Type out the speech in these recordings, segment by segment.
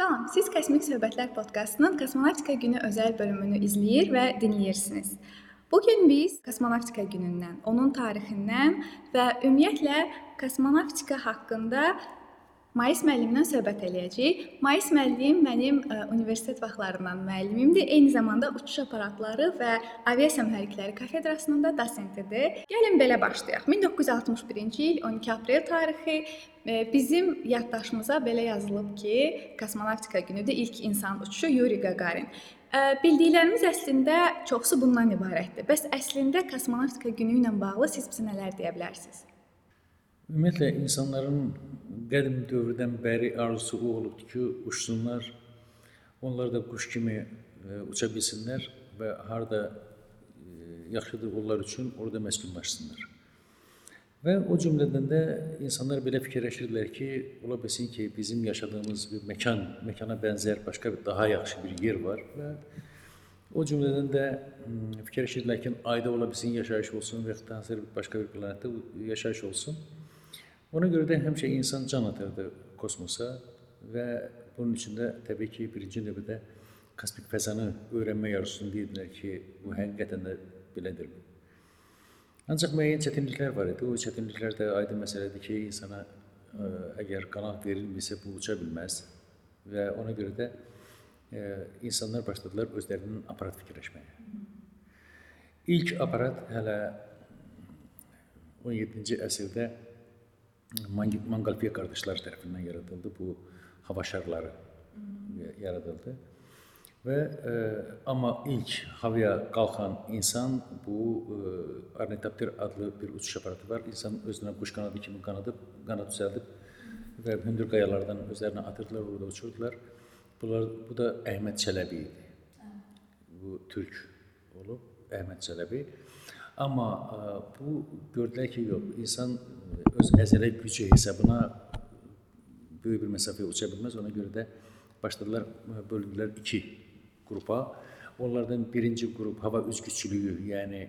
Salam, siz Kosmik Söhbətlər podkastının Kosmonavtika günü özəl bölümünü izləyir və dinləyirsiniz. Bu gün biz Kosmonavtika günündən, onun tarixindən və ümumiyyətlə kosmonavtika haqqında Mais müəllimlə söhbət eləyəcəyik. Mais müəllim mənim ə, universitet vaxtlarından müəllimimdir. Eyni zamanda uçuş aparatları və aviasiya mühərrikləri kafedrasının da dosentidir. Gəlin belə başlayaq. 1961-ci il 12 aprel tarixi ə, bizim yaddaşımıza belə yazılıb ki, kosmonavtika günüdür. İlk insan uçuşu Yuri Gagarin. Ə, bildiklərimiz əslində çoxsu bundan ibarətdir. Bəs əslində kosmonavtika günü ilə bağlı siz bizə nələr deyə bilərsiniz? Ümumiyyətlə insanların qədim dövrdən bəri arzusu o olubdur ki, uçsunlar. Onlar da quş kimi e, uça bilsinlər və harda e, yaxşıdır onlar üçün orada məskunlaşsınlar. Və o cümlədən də insanlar belə fikirləşirdilər ki, ola bilsin ki, bizim yaşadığımız bir məkan, məkana bənzər başqa bir daha yaxşı bir yer var və o cümlədən də m, fikirləşirdilər ki, ayda ola bilsin yaşayış olsun və yaxud da hansısa bir başqa bir planetdə yaşayış olsun. Ona görə də həmişə insan can atırdı kosmosa və bunun üçün də təbii ki, birinci növbədə kosmik fəzanı öyrənmək arzusunu deyirdilər ki, bu həqiqətən də belədir. Ancaq müəyyən çətinliklər var idi. O çətinliklər də aydın məsələdir ki, insana ə, əgər qanat verilmirsə bu uça bilməz və ona görə də ə, insanlar başladılar özlərinin aparat fikirləşməyə. İlk aparat hələ 17-ci əsrdə Mangalfiya qardaşlar tərəfindən yaradıldı. Bu hava şarları yaradıldı. Və e, amma ilk havaya qalxan insan bu e, ornitopter adlı bir uçuş aparatı var. İnsan özünə quş qanadı kimi qanadıb, qanad düzəldib və hündür qayalardan özlərinə atırdılar, orada uçurdular. Bunlar bu da Əhməd Çələbi idi. Bu türk olub Əhməd Çələbi. Amma ə, bu gördülər ki, yox, insan öz əzələ gücü hesabına böyük bir məsafəyə uça bilməz. Ona görə də başladılar bölündülər iki qrupa. Onlardan birinci qrup hava üzgüçülüyü, yəni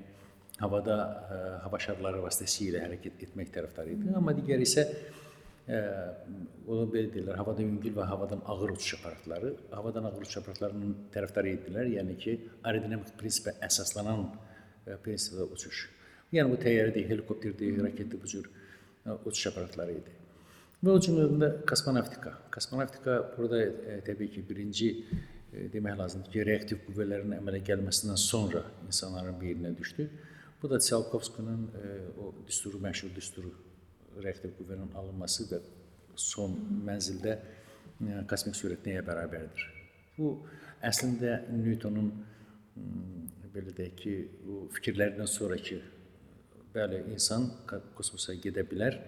havada ə, hava şarları vasitəsilə hərəkət etmək tərəfdarı idi. Amma digəri isə ə, onu belə deyirlər, havadan yüngül və havadan ağır uçuş aparatları. Havadan ağır uçuş aparatlarının tərəfdarı idilər. Yəni ki, aerodinamik prinsipə əsaslanan ə, prinsipdə uçuş. Yəni bu təyyarədir, helikopterdir, raketdir, bu cür ə, uçuş aparatları idi. Və o cümlədən də kosmonavtika. Kosmonavtika burada ə, təbii ki, birinci ə, demək lazımdır ki, reaktiv qüvvələrin əmələ gəlməsindən sonra insanların beyninə düşdü. Bu da Tsiolkovskinin ə, o düsturu, məşhur düsturu reaktiv qüvvənin alınması və son mənzildə ə, kosmik sürət nəyə bərabərdir? Bu əslində Newtonun belə deyək ki, o fikirlərindən sonrakı bəli insan kosmosa gedə bilər.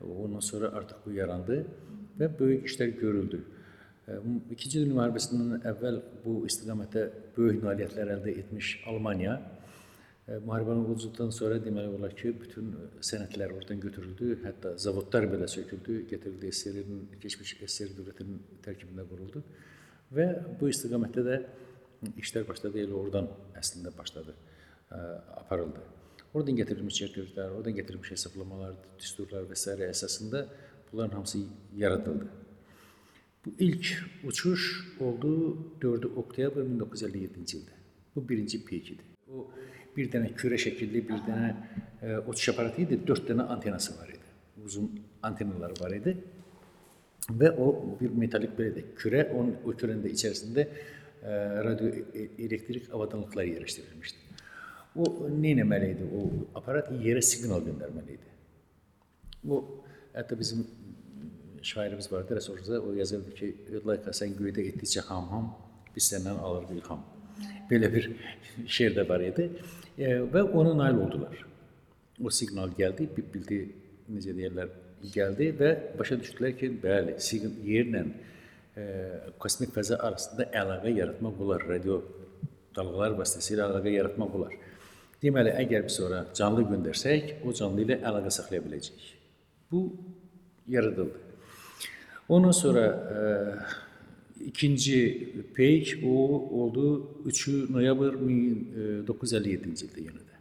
Ondan sonra artıq bu yarandı və böyük işlər görüldü. İkinci Dünya müharibəsindən əvvəl bu istiqamətdə böyük nailiyyətlər əldə etmiş Almaniya müharibənin uduzduqdan sonra deməli olar ki, bütün sənədlər oradan götürüldü, hətta zavodlar belə söküldü, gətirildi SSR-in keçmiş SSR dövlətinin tərkibində quruldu və bu istiqamətdə də işlər başladı, elə oradan əslində başladı, ə, aparıldı. Oradan gətirilmiş çərközlər, oradan gətirilmiş hesablamalar, düsturlar və s. əsasında bunların hamısı yaradıldı. Bu ilk uçuş oldu 4 oktyabr 1957-ci ildə. Bu birinci peyk idi. O bir dənə kürə şəkilli bir dənə ə, uçuş aparatı idi, 4 dənə antenası var idi. Uzun antenalar var idi. Və o bir metalik belə də kürə, onun o kürənin də içərisində radioelektrik avadanlıqlar yerləşdirilmişdi. O nə etməli idi? O aparat yerə siqnal göndərməli idi. Bu hətta bizim şairimiz vardı, Rəsulullah o yazırdı ki, "Layka sən göydə etdikcə ham-ham, biz səndən alırıq ilham." Belə bir şeir də var idi. E, və ona nail oldular. O siqnal gəldi, bildi, necə deyirlər, gəldi və başa düşdülər ki, bəli, siqnal yerlə e, kosmik fəza arasında əlaqə yaratmaq olar, radio dalğalar vasitəsilə əlaqə yaratmaq olar. Deməli, əgər biz ora canlı göndərsək, o canlı ilə əlaqə saxlaya biləcəyik. Bu yaradıldı. Ondan sonra e, ikinci peyk o oldu 3 noyabr 1957-ci ildə yenə də.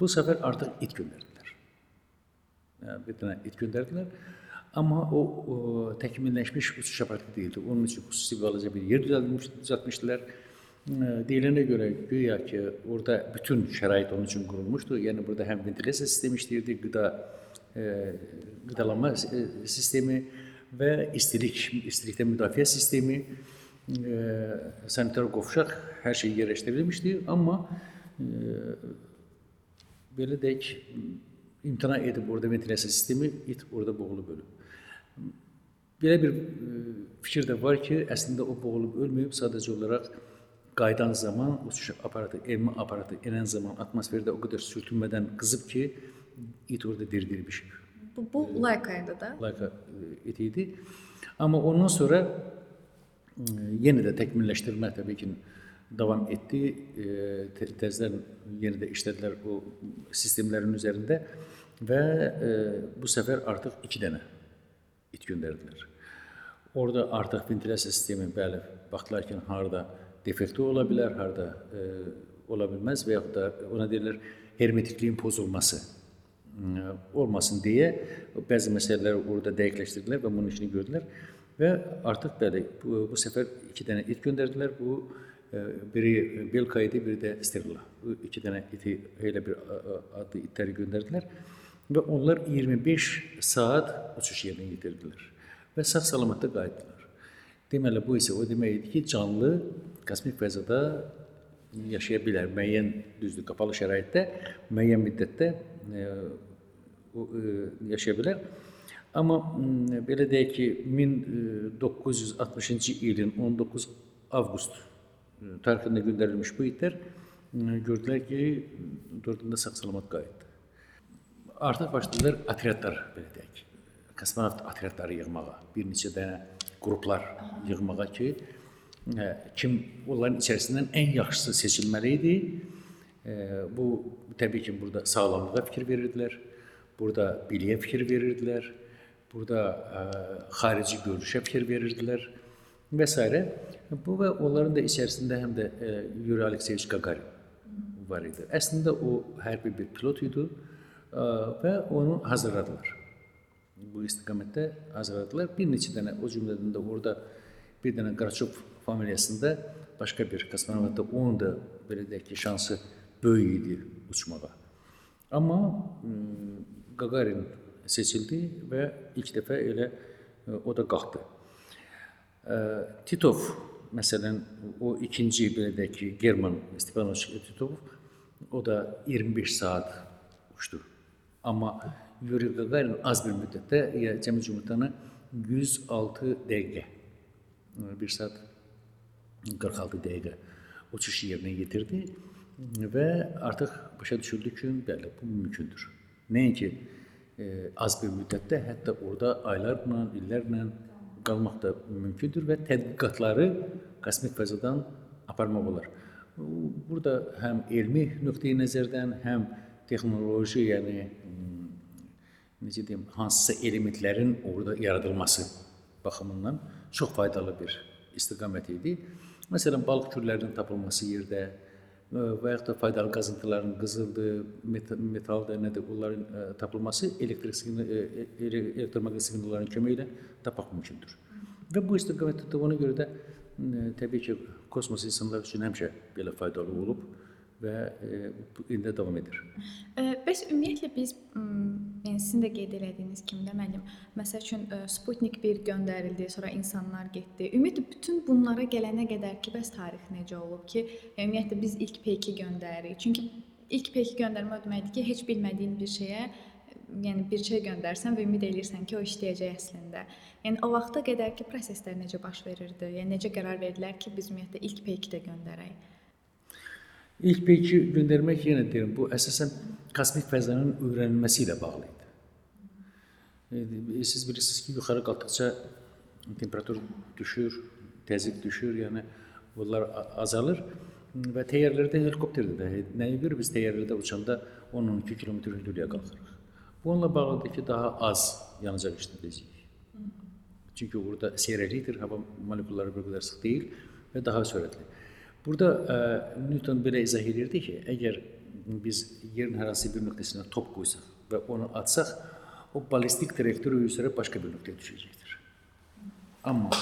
Bu səfər artıq it göndərdilər. Yəni, bir dənə it göndərdilər. Amma o, o təkmilləşmiş uçuş aparatı deyildi. Onun üçün xüsusi balaca bir yer düzəldilmiş, düzəltmişdilər. E, Deyilənə görə güya ki, orada bütün şərait onun üçün qurulmuşdu. Yəni burada həm ventilasiya sistemi işləyirdi, qida e, qidalanma e, sistemi və istilik, istilikdən müdafiə sistemi, e, sanitar qovşaq hər şey yerləşdirilmişdi, amma e, belə deyək, imtina edib orada ventilasiya sistemi it orada boğulub ölüb. Belə bir e, fikir də var ki, əslində o boğulub ölməyib, sadəcə olaraq qayıdan zaman uçuş aparatı, enmə aparatı enən zaman atmosferdə o qədər sürtünmədən qızıb ki, it orada diri-diri bişib. Bu, bu Laykaydı da. Layka e, it idi. Amma ondan sonra e, yenə də təkmilləşdirmə təbii ki davam etdi. E, te- Təzədən yenə də işlədilər o sistemlərin üzərində və e, bu səfər artıq 2 dənə it göndərdilər. Orada artıq ventilasiya sistemi bəli baxdılar ki, harda defekti ola bilər, harda e, ola bilməz və yaxud da ona deyirlər hermetikliyin pozulması e, olmasın deyə bəzi məsələləri orada dəqiqləşdirdilər və bunun işini gördülər və artıq bəli bu, bu səfər 2 dənə it göndərdilər. Bu e, biri Belka idi, biri də Sterla. Bu iki dənə iti elə bir adlı itləri göndərdilər və onlar 25 saat uçuş yerinə yetirdilər və sağ-salamatda qayıtdılar. Deməli bu isə o demək idi ki, canlı kosmik fəzada yaşaya bilər. Müəyyən düzdür, qapalı şəraitdə müəyyən müddətdə e, o, e, yaşaya bilər. Amma belə deyək ki, 1960-cı ilin 19 avqust e, tarixində göndərilmiş bu itlər e, gördülər ki, dördündə sağ-salamat qayıtdı. Artıq başladılar otryadlar belə deyək. Kosmonavt otryadları yığmağa, bir neçə dənə qruplar yığmağa ki, ə, kim onların içərisindən ən yaxşısı seçilməli idi. Ə, Bu təbii ki, burada sağlamlığa fikir verirdilər. Burada biliyə fikir verirdilər. Burada ə, xarici görünüşə fikir verirdilər və s. Bu və onların da içərisində həm də Yuri Alekseyevich Gagarin var idi. Əslində o hərbi bir pilot idi və onu hazırladılar. Bu istiqamətdə hazırladılar. Bir neçə dənə o cümlədən də orada bir dənə Qaraçov familiyasında başqa bir kosmonavt da onun da belə deyək ki, şansı böyük idi uçmağa. Amma Gagarin seçildi və ilk dəfə elə o da qalxdı. Titov məsələn o ikinci belə deyək ki, German Stepanoviç Titov o da 25 saat uçdu. Amma Yuri Gagarin az bir müddətdə cəmi cümlətanı 106 dəqiqə 1 saat 46 dəqiqə uçuş yerinə yetirdi və artıq başa düşüldü ki, bəli, bu mümkündür. Nəinki e, az bir müddətdə, hətta orada aylarla, illərlə qalmaq da mümkündür və tədqiqatları kosmik fəzadan aparmaq olar. Burada həm elmi nöqteyi nəzərdən, həm texnoloji, yəni m, necə deyim, hansısa elementlərin orada yaradılması baxımından çox faydalı bir istiqamət idi. Məsələn, balıq türlərinin tapılması yerdə ə, və yaxud da faydalı qazıntıların qızıldı, metal, metalda nədir, bunların ə, tapılması elektrik ele- elektromaqnit siqnalların köməyi ilə tapmaq mümkündür. Və bu istiqamətdə də ona görə də təbii ki, kosmos insanlar üçün həmişə belə faydalı olub və bu indi də davam edir. Ə, Bəs ümumiyyətlə biz yəni sizin də qeyd elədiyiniz kimi də müəllim, məsəl üçün ə, Sputnik 1 göndərildi, sonra insanlar getdi. Ümumiyyətlə bütün bunlara gələnə qədər ki, bəs tarix necə olub ki, ümumiyyətlə biz ilk P2 göndəririk. Çünki ilk P2 göndərmə o deməkdir ki, heç bilmədiyin bir şeyə yəni bir şey göndərsən və ümid eləyirsən ki, o işləyəcək əslində. Yəni o vaxta qədərki proseslər necə baş verirdi? Yəni necə qərar verdilər ki, biz ümumiyyətlə ilk P2-də göndərək? İlk P2 göndərmək yenə deyirəm, bu əsasən kosmik fəzanın öyrənilməsi ilə bağlı idi. E, Siz bilirsiniz ki, yuxarı qalxdıqca temperatur düşür, təzyiq düşür, yəni bunlar azalır və təyyarələrdə helikopterdə də nəyə görə biz təyyarələrdə uçanda 10-12 kilometr hündürlüyə qalxırıq. Bununla bağlıdır ki, daha az yanacaq işlədəcəyik. Çünki orada seyrəlikdir, hava molekulları bir qədər sıx deyil və daha sürətli. Burada ə, Newton belə izah edirdi ki, əgər biz yerin hər hansı bir nöqtəsinə top qoysaq və onu atsaq, o ballistik trayektoriya üzrə başqa bir nöqtəyə düşəcəkdir. Amma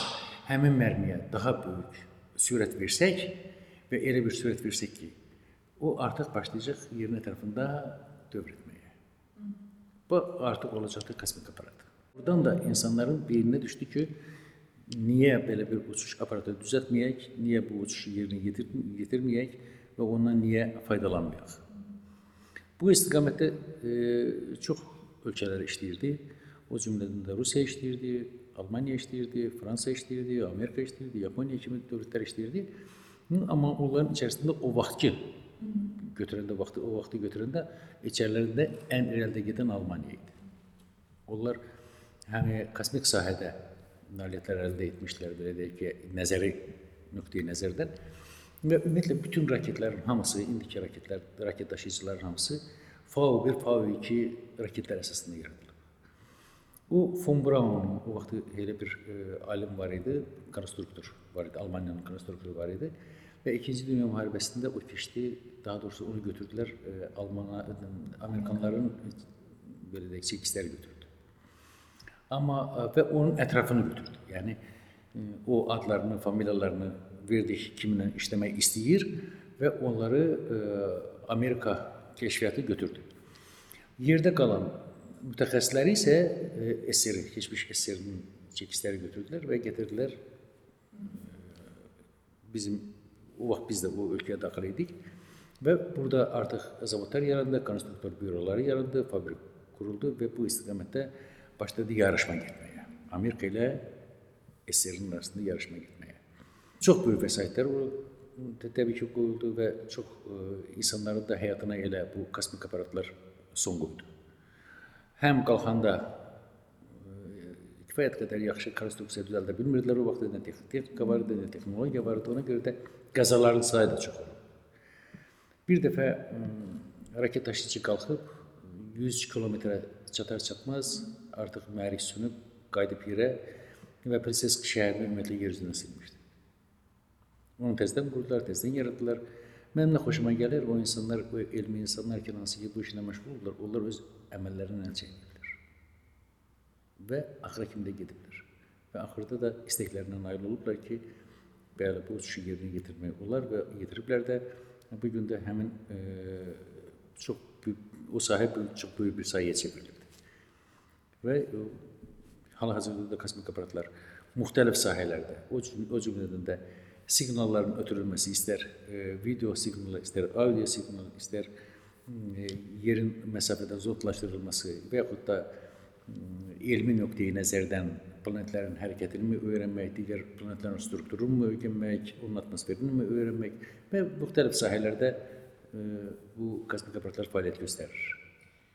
həmin mərmiyə daha böyük sürət versək və elə bir sürət versək ki, o artıq başlayacaq yerin ətrafında dövr etməyə. Bu artıq olacaqdır kosmik aparat. Buradan da insanların beyninə düşdü ki, niyə belə bir uçuş aparatı düzəltməyək, niyə bu uçuşu yerinə yetir yetirməyək və ondan niyə faydalanmayaq? Bu istiqamətdə e, çox ölkələr işləyirdi. O cümlədən də Rusiya işləyirdi, Almaniya işləyirdi, Fransa işləyirdi, Amerika işləyirdi, Yaponiya kimi dövlətlər işləyirdi. Hı, Amma onların içərisində o vaxtki götürəndə vaxtı, o vaxtı götürəndə içərilərində ən irəlidə gedən Almaniya idi. Onlar həm kosmik sahədə nailiyyətlər əldə etmişlər, belə deyək ki, nəzəri nöqteyi nəzərdən və ümumiyyətlə bütün raketlərin hamısı, indiki raketlər, raket daşıyıcıların hamısı FAO-1, FAO-2 raketlər əsasında yaradılıb. O Von Braun'un o vaxt elə bir e, alim var idi, konstruktor var idi, Almaniyanın konstruktoru var idi və 2-ci Dünya müharibəsində o keçdi, daha doğrusu onu götürdülər e, Almana, Amerikanların e, belə deyək, çəkisləri götürdü. Amma e, və onun ətrafını götürdü. Yəni e, o adlarını, familiyalarını verdik kiminlə işləmək istəyir və onları e, Amerika kəşfiyyatı götürdü. Yerdə qalan mütəxəssisləri isə e, SSR, keçmiş SSR-nin çəkisləri götürdülər və gətirdilər bizim o vaxt biz də o ölkəyə daxil idik və burada artıq zavodlar yarandı, konstruktor büroları yarandı, fabrik quruldu və bu istiqamətdə başladı yarışma getməyə. Amerika ilə SSR-nin arasında yarışma getməyə. Çox böyük vəsaitlər təbii ki, qoyuldu və çox ə, insanların da həyatına elə bu kosmik aparatlar son qoydu. Həm qalxanda ə, kifayət qədər yaxşı konstruksiya düzəldə bilmirdilər o vaxt nə texnika var idi, nə texnologiya var idi. Ona görə də qəzaların sayı da çox oldu. Bir dəfə ə, raket daşıyıcı qalxıb 100 kilometrə çatar-çatmaz artıq mühərrik sönüb qayıdıb yerə və Prisesk şəhərini ümumiyyətlə yer üzündən silmişdi. Onu təzədən qurdular, təzədən yaratdılar. Mənim də xoşuma gəlir o insanlar, o elmi insanlar ki, hansı ki bu işlə məşğuldurlar, onlar öz əməllərindən əl çəkmirlər. Və axıra kimi də gediblər. Və axırda da istəklərinə nail olublar ki, bəli bu uçuşu yerinə yetirmək olar və yetiriblər də bu gün də həmin e, çox o sahə çox böyük bir sahəyə çevrilibdir. Və hal-hazırda da kosmik aparatlar müxtəlif sahələrdə, o, o cümlədən də siqnalların ötürülməsi, istər e, video siqnalı, istər audio siqnalı, istər e, yerin məsafədən zotlaşdırılması və yaxud da e, elmi nöqteyi nəzərdən planetlərin hərəkətini öyrənmək, digər planetlərin strukturunu öyrənmək, onun atmosferini öyrənmək və müxtəlif sahələrdə e, bu kosmik aparatlar fəaliyyət göstərir.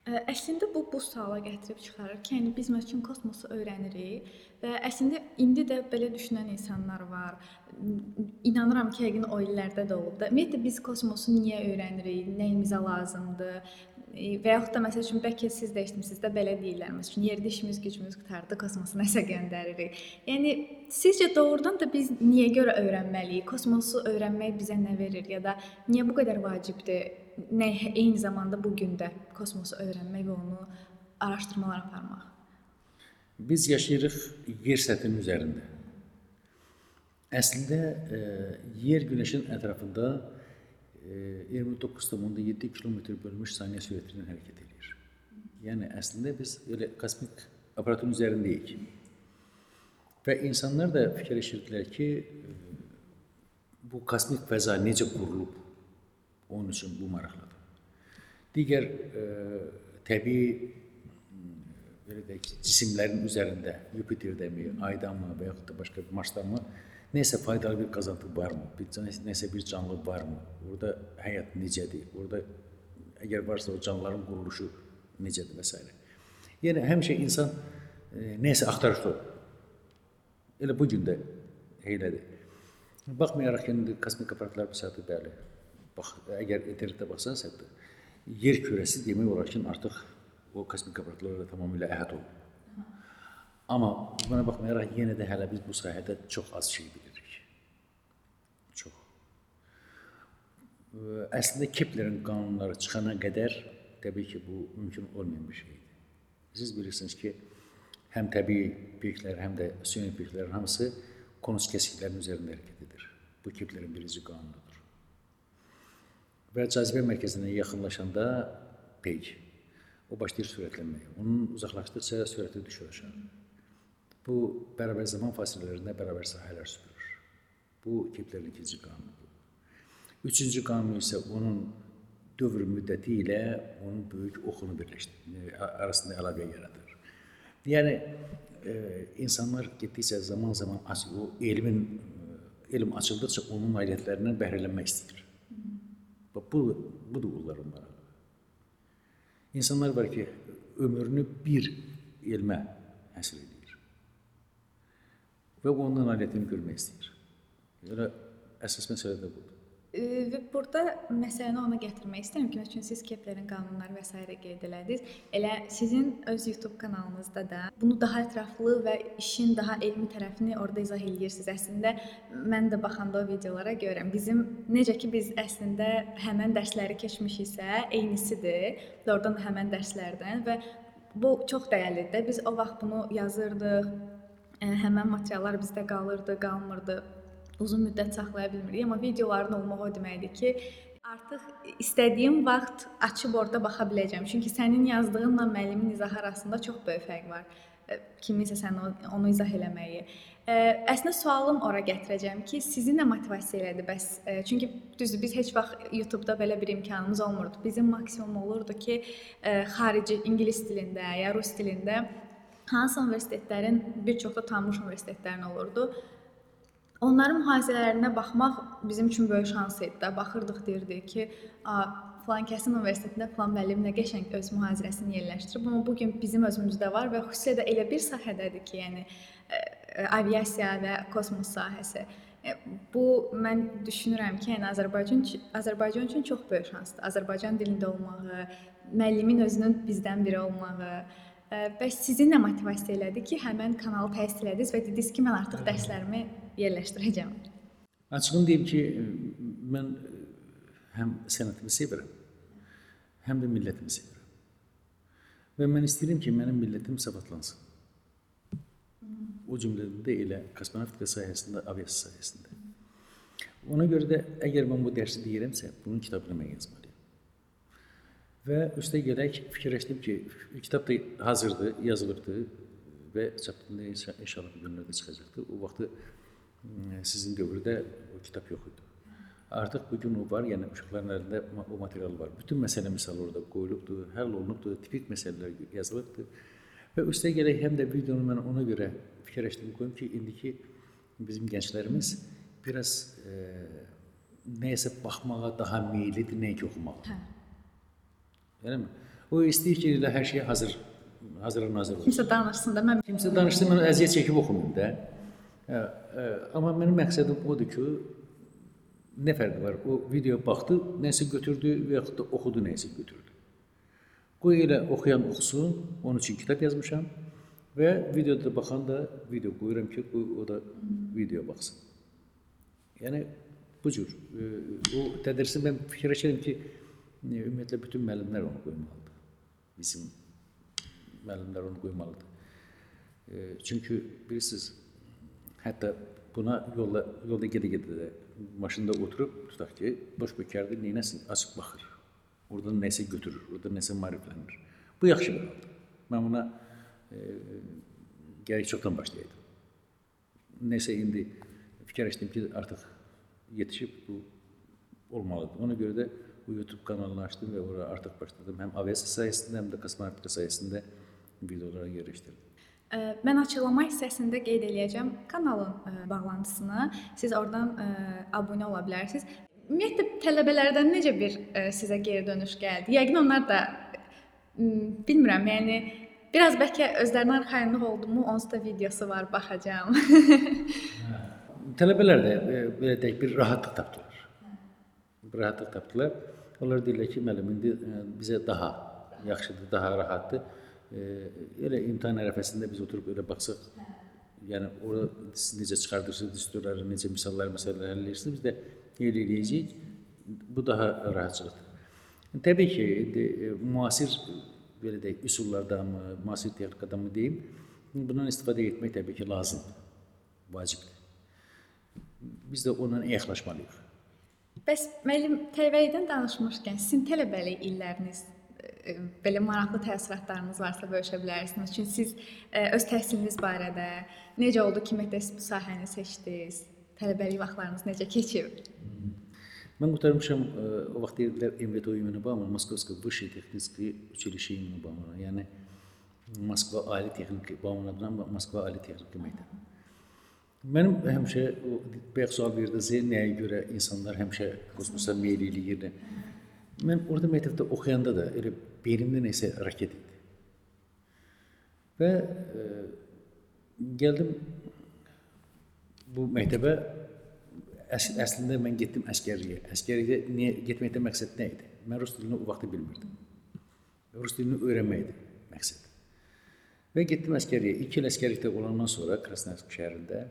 Əslində bu bu suala gətirib çıxarır ki, yəni biz məsələn kosmosu öyrənirik və əslində indi də belə düşünən insanlar var. İnanıram ki, yəqin o illərdə də olub da. Ümumiyyətlə biz kosmosu niyə öyrənirik, nəyimizə lazımdır? Və yaxud da məsəl üçün bəlkə siz də eşitmisiniz də belə deyirlər. Məsəl üçün yerdə işimiz gücümüz qurtardı, kosmosa nəsə göndəririk. Yəni sizcə doğrudan da biz niyə görə öyrənməliyik? Kosmosu öyrənmək bizə nə verir ya da niyə bu qədər vacibdir? Nə eyni zamanda bu gün də kosmosu öyrənmək və onu araşdırmalar aparmaq. Biz yaşayırıq yer səthinin üzərində. Əslində e, yer günəşin ətrafında e, 29.7 kilometr bölmüş saniyə sürəti ilə hərəkət edir. Yəni əslində biz elə kosmik aparatın üzərindəyik. Və insanlar da fikirləşirdilər ki, e, bu kosmik fəza necə qurulub? Onun üçün bu maraqlıdır. Digər e, təbii belə deyək, cisimlərin üzərində, Yupiterdəmi, Aydanmı və yaxud da başqa bir Marsdanmı nəsə faydalı bir qazıntı varmı? Bir nəsə bir canlı varmı? Orada həyat necədir? Orada əgər varsa o canlıların quruluşu necədir və s. Yəni həmişə insan e, nəsə axtarışda olur. Elə bu gün də elədir. Baxmayaraq indi kosmik aparatlar bu saatı bəli. Bax, əgər internetdə baxsanız hətta yer kürəsi demək olar ki, artıq o kosmik aparatlarla tamamilə əhatə olunub. Amma buna baxmayaraq yenə də hələ biz bu sahədə çox az şey bilirik. Çox. Ə, Əslində Keplerin qanunları çıxana qədər təbii ki, bu mümkün olmayan bir şeydir. Siz bilirsiniz ki, həm təbii peyklər, həm də süni peyklərin hamısı konus kesiklərin üzərində hərəkət edir. Bu Keplerin birinci qanunudur. Və cazibə mərkəzinə yaxınlaşanda peyk o başlayır sürətlənməyə. Onun uzaqlaşdıqca sürəti düşür aşağı. Bu bərabər zaman fasilələrində bərabər sahələr süpürür. Bu Keplerin ikinci qanunudur. Üçüncü qanun isə onun dövr müddəti ilə onun böyük oxunu birləşdirir, arasında əlaqə yaradır. Yəni e, insanlar getdikcə zaman-zaman o elmin e, elm açıldıqca onun nailiyyətlərindən bəhrələnmək istəyir. Bax bu budur bunların marağı. İnsanlar var ki, ömrünü bir elmə həsr edir. Və ondan nailiyyətini görmək istəyir. Yəni əsas məsələ də budur. Və burada məsələni ona gətirmək istəyirəm ki, çünki siz Keplerin qanunları və s. qeyd elədiniz. Elə sizin öz YouTube kanalınızda da bunu daha ətraflı və işin daha elmi tərəfini orada izah eləyirsiniz. Əslində mən də baxanda o videolara görürəm. Bizim necə ki biz əslində həmin dərsləri keçmişiksə, eynisidir. Oradan da həmin dərslərdən və bu çox dəyərlidir. Biz o vaxt bunu yazırdıq. Həmin materiallar bizdə qalırdı, qalmırdı uzun müddət saxlaya bilmirik, amma videoların olmağı o deməkdir ki, artıq istədiyim vaxt açıb orada baxa biləcəm. Çünki sənin yazdığınla müəllimin izahı arasında çox böyük fərq var. E, Kiminsə sən onu izah eləməyi. E, Əslində sualım ora gətirəcəm ki, sizi nə motivasiya elədi bəs? E, Çünki düzdür, biz heç vaxt YouTube-da belə bir imkanımız olmurdu. Bizim maksimum olurdu ki, xarici ingilis dilində ya rus dilində hansı universitetlərin bir çox da tanınmış universitetlərin olurdu. Onların mühazirələrinə baxmaq bizim üçün böyük şans idi. də. Baxırdıq deyirdik ki, "A, falan kəsin universitetində falan müəllim nə qəşəng öz mühazirəsini yerləşdirib." Amma bu gün bizim özümüzdə var və xüsusilə də elə bir sahədədir ki, yəni ə, ə, aviasiya və kosmos sahəsi. E, Bu mən düşünürəm ki, yəni Azərbaycan Azərbaycan üçün çox böyük şansdır. Azərbaycan dilində olmağı, müəllimin özünün bizdən biri olmağı. Bəs sizi nə motivasiya elədi ki, həmin kanalı təsis elədiniz və dediniz ki, mən artıq dərslərimi yerləşdirəcəm. Açığını deyim ki, mən həm sənətimi sevirəm, həm də millətimi sevirəm. Və mən istəyirəm ki, mənim millətim savadlansın. O cümlədən də elə kosmonavtika sahəsində, aviasiya sahəsində. Ona görə də əgər mən bu dərsi deyirəmsə, bunun kitabını mən yazmalıyam. Və üstə gələk fikirləşdim ki, kitab da hazırdır, yazılıbdır və inşa- inşallah bu günlərdə çıxacaqdır. O vaxtı sizin dövrdə o kitab yox idi. Artıq bu gün o var, yəni uşaqların əlində o material var. Bütün məsələ misal orada qoyulubdur, həll olunubdur, tipik məsələlər yazılıbdır. Və üstə gələk həm də videonu mən ona görə fikirləşdim qoyum ki, indiki bizim gənclərimiz biraz e, nəyəsə baxmağa daha meyillidir, nəinki oxumağa. Hə. Eləmi? O istəyir ki, elə hər şey hazır, hazır nazır olsun. Kimsə danışsın da mən Kimsə danışdı, mən əziyyət çəkib oxumayım da. Hə, hə, amma mənim məqsədim odur ki, nə fərqi var? O videoya baxdı, nəsə götürdü və yaxud da oxudu, nəsə götürdü. Qoy elə oxuyan oxusun, onun üçün kitab yazmışam və videoda baxan da video qoyuram ki, qoy o da video baxsın. Yəni bu cür e, o tədrisi mən fikirləşirəm ki, ümumiyyətlə bütün müəllimlər onu qoymalıdır. Bizim müəllimlər onu qoymalıdır. E, çünki bilirsiniz, hətta buna yolla yolda gedə-gedə də maşında oturub tutaq ki, boş bekardır, neynəsin, açıb baxır. Oradan nəsə götürür, oradan nəsə maariflənir. Bu yaxşı bir haldır. Mən buna e, gərək çoxdan başlayaydım. Nəsə indi fikirləşdim ki, artıq yetişib bu olmalıdır. Ona görə də bu YouTube kanalını açdım və ora artıq başladım. Həm aviasiya sayəsində, həm də kosmonavtika sayəsində videolara yerləşdirdim. Mən açıqlama hissəsində qeyd eləyəcəm kanalın ə, bağlantısını. Siz oradan ə, abunə ola bilərsiniz. Ümumiyyətlə tələbələrdən necə bir ə, sizə geri dönüş gəldi? Yəqin onlar da bilmirəm, yəni biraz bəlkə özlərinə arxayınlıq oldumu, onsuz da videosu var, baxacağam. Tələbələr də e, belə deyək bir rahatlıq tapdılar. Rahatlıq tapdılar. Onlar deyirlər ki, müəllim indi e, bizə daha yaxşıdır, daha rahatdır. E, elə imtahan ərəfəsində biz oturub elə baxsaq, yəni orada siz necə çıxardırsınız distorları, necə misallar, məsələlər həll edirsiniz, biz də elə eləyəcəyik. Bu daha rahatçılıqdır. Təbii ki, indi e, müasir belə deyək, üsullardanmı, müasir texnikadanmı deyim, bundan istifadə etmək təbii ki, lazımdır, vacibdir. Biz də onunla yaxlaşmalıyıq. Bəs müəllim tələbəlikdən danışmışkən sizin tələbəlik illəriniz e, belə maraqlı təəssüratlarınız varsa bölüşə bilərsiniz. Çünki siz e, öz təhsiliniz barədə necə oldu ki, məktəb bu sahəni seçdiniz? Tələbəlik vaxtlarınız necə keçib? Mən qurtarmışam, e, o vaxt deyildilər MVT имени Баумана, Московское высшее техническое училище имени Баумана. Yəni Moskva Ali Texnik Bauman adlanan Moskva Ali Texnik məktəbi. Mənim həmişə o bayaq sual verdiniz, nəyə görə insanlar həmişə kosmosa meyl eləyir. Mən orada məktəbdə oxuyanda da elə beynimdə nəsə raket idi. Və e, gəldim bu məktəbə Əs əslində mən getdim əskərliyə. Əskərliyə niyə getməkdə məqsəd nə idi? Mən rus dilini o vaxt bilmirdim. Rus dilini öyrənmək idi məqsəd. Və getdim əskərliyə. 2 il əskərlikdə olandan sonra Krasnoyarsk şəhərində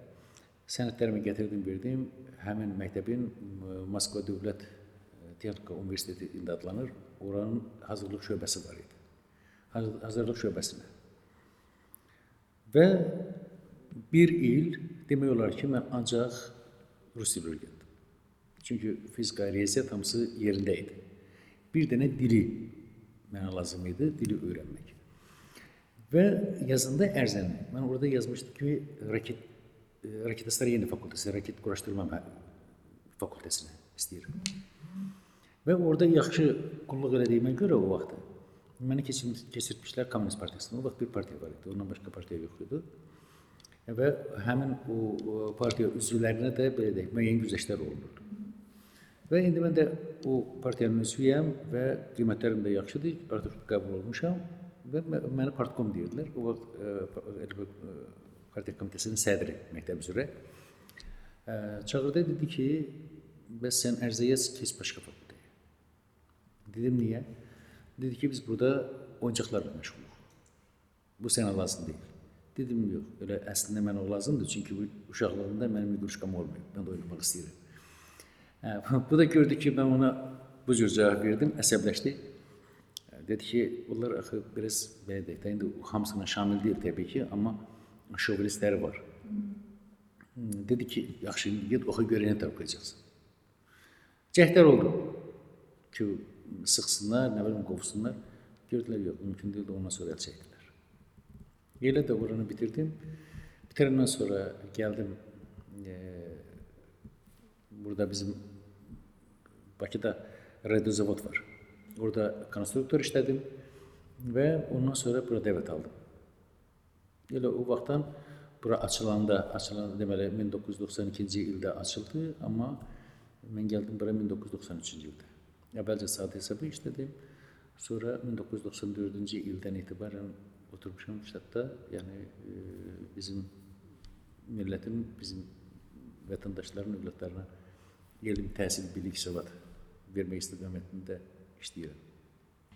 sənədlərimi gətirdim, verdim. Həmin məktəbin e, Moskva Dövlət e, Texnika Universiteti indi adlanır. Oranın hazırlıq şöbəsi var idi. Hazır- Hazırlıq şöbəsinə. Və bir il demək olar ki, mən ancaq rus dili öyrəndim. Çünki fizika, riyaziyyat hamısı yerində idi. Bir dənə dili mənə lazım idi, dili öyrənmək. Və yazında ərzən mən orada yazmışdım ki, raket Raketəslər Yeni Fakültəsi, Raket Quraşdırma Fakültəsinə istəyir. Və orada yaxşı qulluq elədiyimə görə o vaxt məni keçirmişlər Komünist partiyasına. O vaxt bir partiya var idi, ondan başqa partiya yox idi. Və həmin o partiya üzvlərinə də belə deyək, müəyyən güzəştlər olunurdu. Və indi mən də o partiyanın üzvüyəm və qiymətlərim də yaxşıdır, artıq qəbul olmuşam və məni partkom deyirdilər. O vaxt bir, partiya komitəsinin sədri məktəb üzrə çağırdı dedi ki, bəs sən ərizə yaz, keç başqa fakültəyə. Dedim niyə? Dedi ki, biz burada oyuncaqlarla məşğuluq. Bu sənə lazım deyil. Dedim yox, elə əslində mənə o lazımdır, çünki bu uşaqlığımda mənim iqruşkam olmayıb. Mən də oynamaq istəyirəm. Bu da gördü ki, mən ona bu cür cavab verdim, əsəbləşdi. Dedi ki, bunlar axı biraz belə deyək, də, indi hamısına şamil deyil təbii ki, amma şovinistləri var. Hmm, Dedi ki, yaxşı, get oxu görə nə tapacaqsan. Cəhdlər oldu ki, sıxsınlar, nə bilim qovsunlar. Gördülər yox, mümkün deyil, ondan sonra əl çəkdilər. Elə də oranı bitirdim. Bitirəndən sonra gəldim e, burada bizim Bakıda radiozavod var. Orada konstruktor işlədim və ondan sonra bura dəvət aldım. Elə o vaxtdan bura açılanda, açılanda deməli 1992-ci ildə açıldı, amma mən gəldim bura 1993-cü ildə. Əvvəlcə saat hesabı işlədim. Sonra 1994-cü ildən etibarən oturmuşam ştatda. Yəni e, bizim millətin, bizim vətəndaşların övladlarına elm, təhsil, bilik, səvat vermək istiqamətində işləyirəm.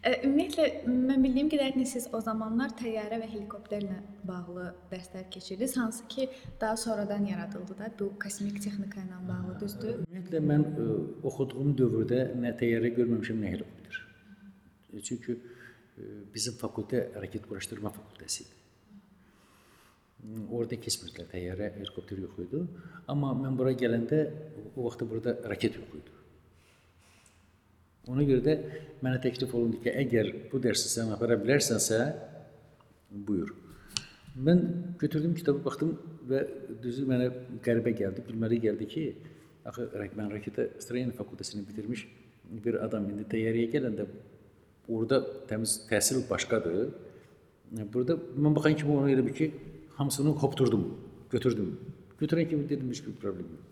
Ümumiyyətlə mən bildiyim qədərilə siz o zamanlar təyyarə və helikopterlə bağlı dərslər keçirdiniz, hansı ki daha sonradan yaradıldı da bu kosmik texnika ilə bağlı, düzdür? Ümumiyyətlə mən ə, oxuduğum dövrdə nə təyyarə görməmişəm, nə helikopter. Çünki ə, bizim fakültə raket quraşdırma fakültəsi idi. Orada keçmirdilər təyyarə, helikopter yox idi. Amma mən bura gələndə o vaxtda burada raket yox idi. Ona görə də mənə təklif olundu ki, əgər bu dərsi sən apara bilərsənsə, buyur. Mən götürdüm kitabı, baxdım və düzü mənə qəribə gəldi, gülməli gəldi ki, axı mən raketə Strayen fakültəsini bitirmiş bir adam indi təyyarəyə gələndə orada təmiz təhsil başqadır. Burada mən baxan kimi ona elə bir ki, hamısını qopdurdum, götürdüm. Götürən kimi dedim heç bir problem yox.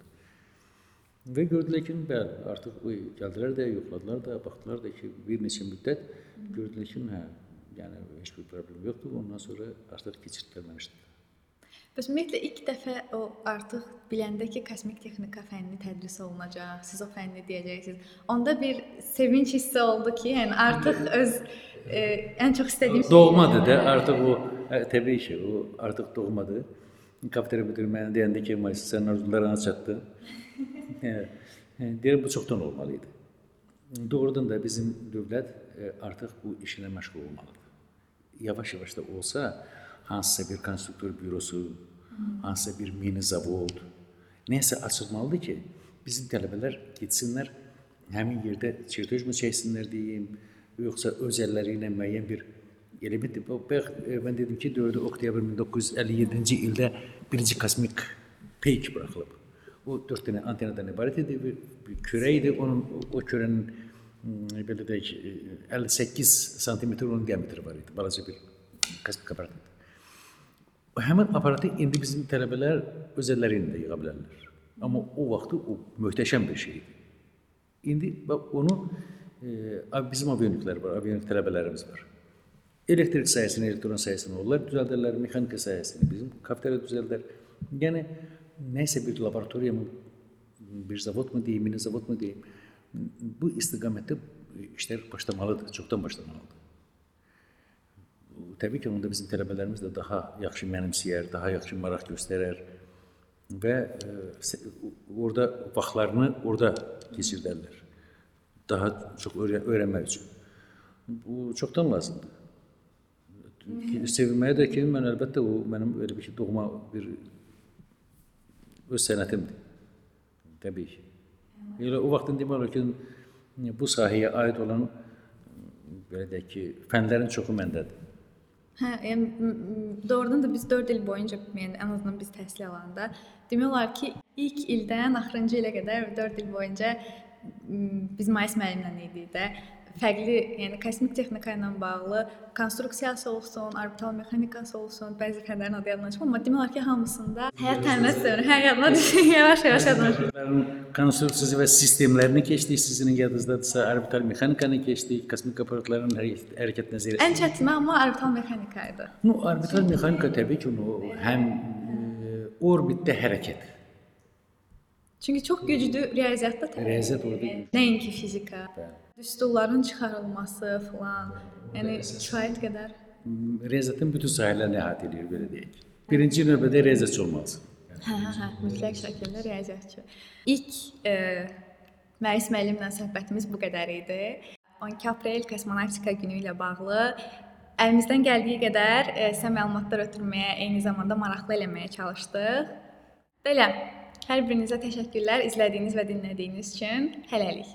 Və gördülər ki, bəli, artıq o gəldilər də, yoxladılar da, baxdılar da ki, bir neçə müddət gördülər ki, hə, yəni heç bir problem yoxdur. Ondan sonra artıq işdə. Bəs ümumiyyətlə ilk dəfə o artıq biləndə ki, kosmik texnika fənni tədris olunacaq, siz o fənni deyəcəksiniz. Onda bir sevinç hissi oldu ki, yəni artıq öz e, ən çox istədiyim Doğmadır da, artıq o hə, təbii ki, o artıq doğmadır. Kafeterya müdürü mənə deyəndə ki, "Mayıs, sən arzularına çatdın." Deyirəm bu çoxdan olmalı idi. Doğrudan da bizim dövlət e, artıq bu işlə məşğul olmalıdır. yavaş-yavaş da olsa hansısa bir konstruktör bürosu, hansısa bir mini zavod neysə açılmalıdır ki, bizim tələbələr getsinlər həmin yerdə çertoj mu çəksinlər deyim, yoxsa öz əlləri ilə müəyyən bir element bayaq e, ben dedim ki 4 oktyabr 1957-ci ildə birinci kosmik peyk buraxılıb. O 4 dənə antenadan ibarət idi, bir, bir kürə idi. Onun o, kürənin belə deyək e, 58 sm onun diametri var idi. Balaca bir kosmik aparat idi. Həmin aparatı indi bizim tələbələr öz əlləri ilə də yığa bilərlər. Amma o vaxtı o möhtəşəm bir şey idi. İndi bax onu e, bizim avioniklər var, avionik tələbələrimiz var. Elektrik sayəsini, elektron sayəsini onlar düzəldirlər, mexanika sayəsini bizim kafeteriya düzəldər. Yəni nəysə bir laboratoriya mı, bir zavod mu deyim, mini zavod mu deyim, bu istiqamətdə işlər başlamalıdır, çoxdan başlamalıdır. Təbii ki, onda bizim tələbələrimiz də daha yaxşı mənimsəyər, daha yaxşı maraq göstərər və e, orada vaxtlarını orada keçirdərlər. Daha çox öyrə öyrənmək üçün. Bu çoxdan lazımdır. Sevilməyə də ki, mən əlbəttə o mənim elə bir ki, doğma bir öz sənətimdir. Təbii ki. Elə o vaxtın demək olar ki, bu sahəyə aid olan belə deyək ki, fənlərin çoxu məndədir. Hə, yəni doğrudan da biz 4 il boyunca, yəni ən azından biz təhsil alanda demək olar ki, ilk ildən axırıncı ilə qədər 4 il boyunca biz Mais müəllimlə idik də fərqli, yəni kosmik texnika ilə bağlı konstruksiyası olsun, orbital mexanikası olsun, bəzi fənlərin adı yadımdan çıxmır, amma demək olar ki, hamısında həyat təminat sözü hər yadıma düşür, yavaş-yavaş. Bunların konstruksiyası və sistemlərini keçdik, sizin yadınızdadırsa, orbital mexanikanı keçdik, kosmik aparatların hərəkət, nəzəriyyəsi. Ən çətini amma orbital mexanika idi. No, orbital mexanika təbii ki, o həm e, orbitdə hərəkət. Çünki çox güclü riyaziyyatda tələb Riyaziyyat orada. Nəinki fizika. Düsturların çıxarılması falan. Yəni kifayət qədər. riyaziyyatın bütün sahələrini əhatə edir, belə deyək. Birinci növbədə riyaziyyatçı olmalısan. Hə, hə, hə, mütləq şəkildə riyaziyyatçı. İlk e, Məis müəllimlə söhbətimiz bu qədər idi. 12 aprel kosmonavtika günü ilə bağlı əlimizdən gəldiyi qədər e, sizə məlumatlar ötürməyə, eyni zamanda maraqlı eləməyə çalışdıq. Belə, hər birinizə təşəkkürlər izlədiyiniz və dinlədiyiniz üçün. Hələlik.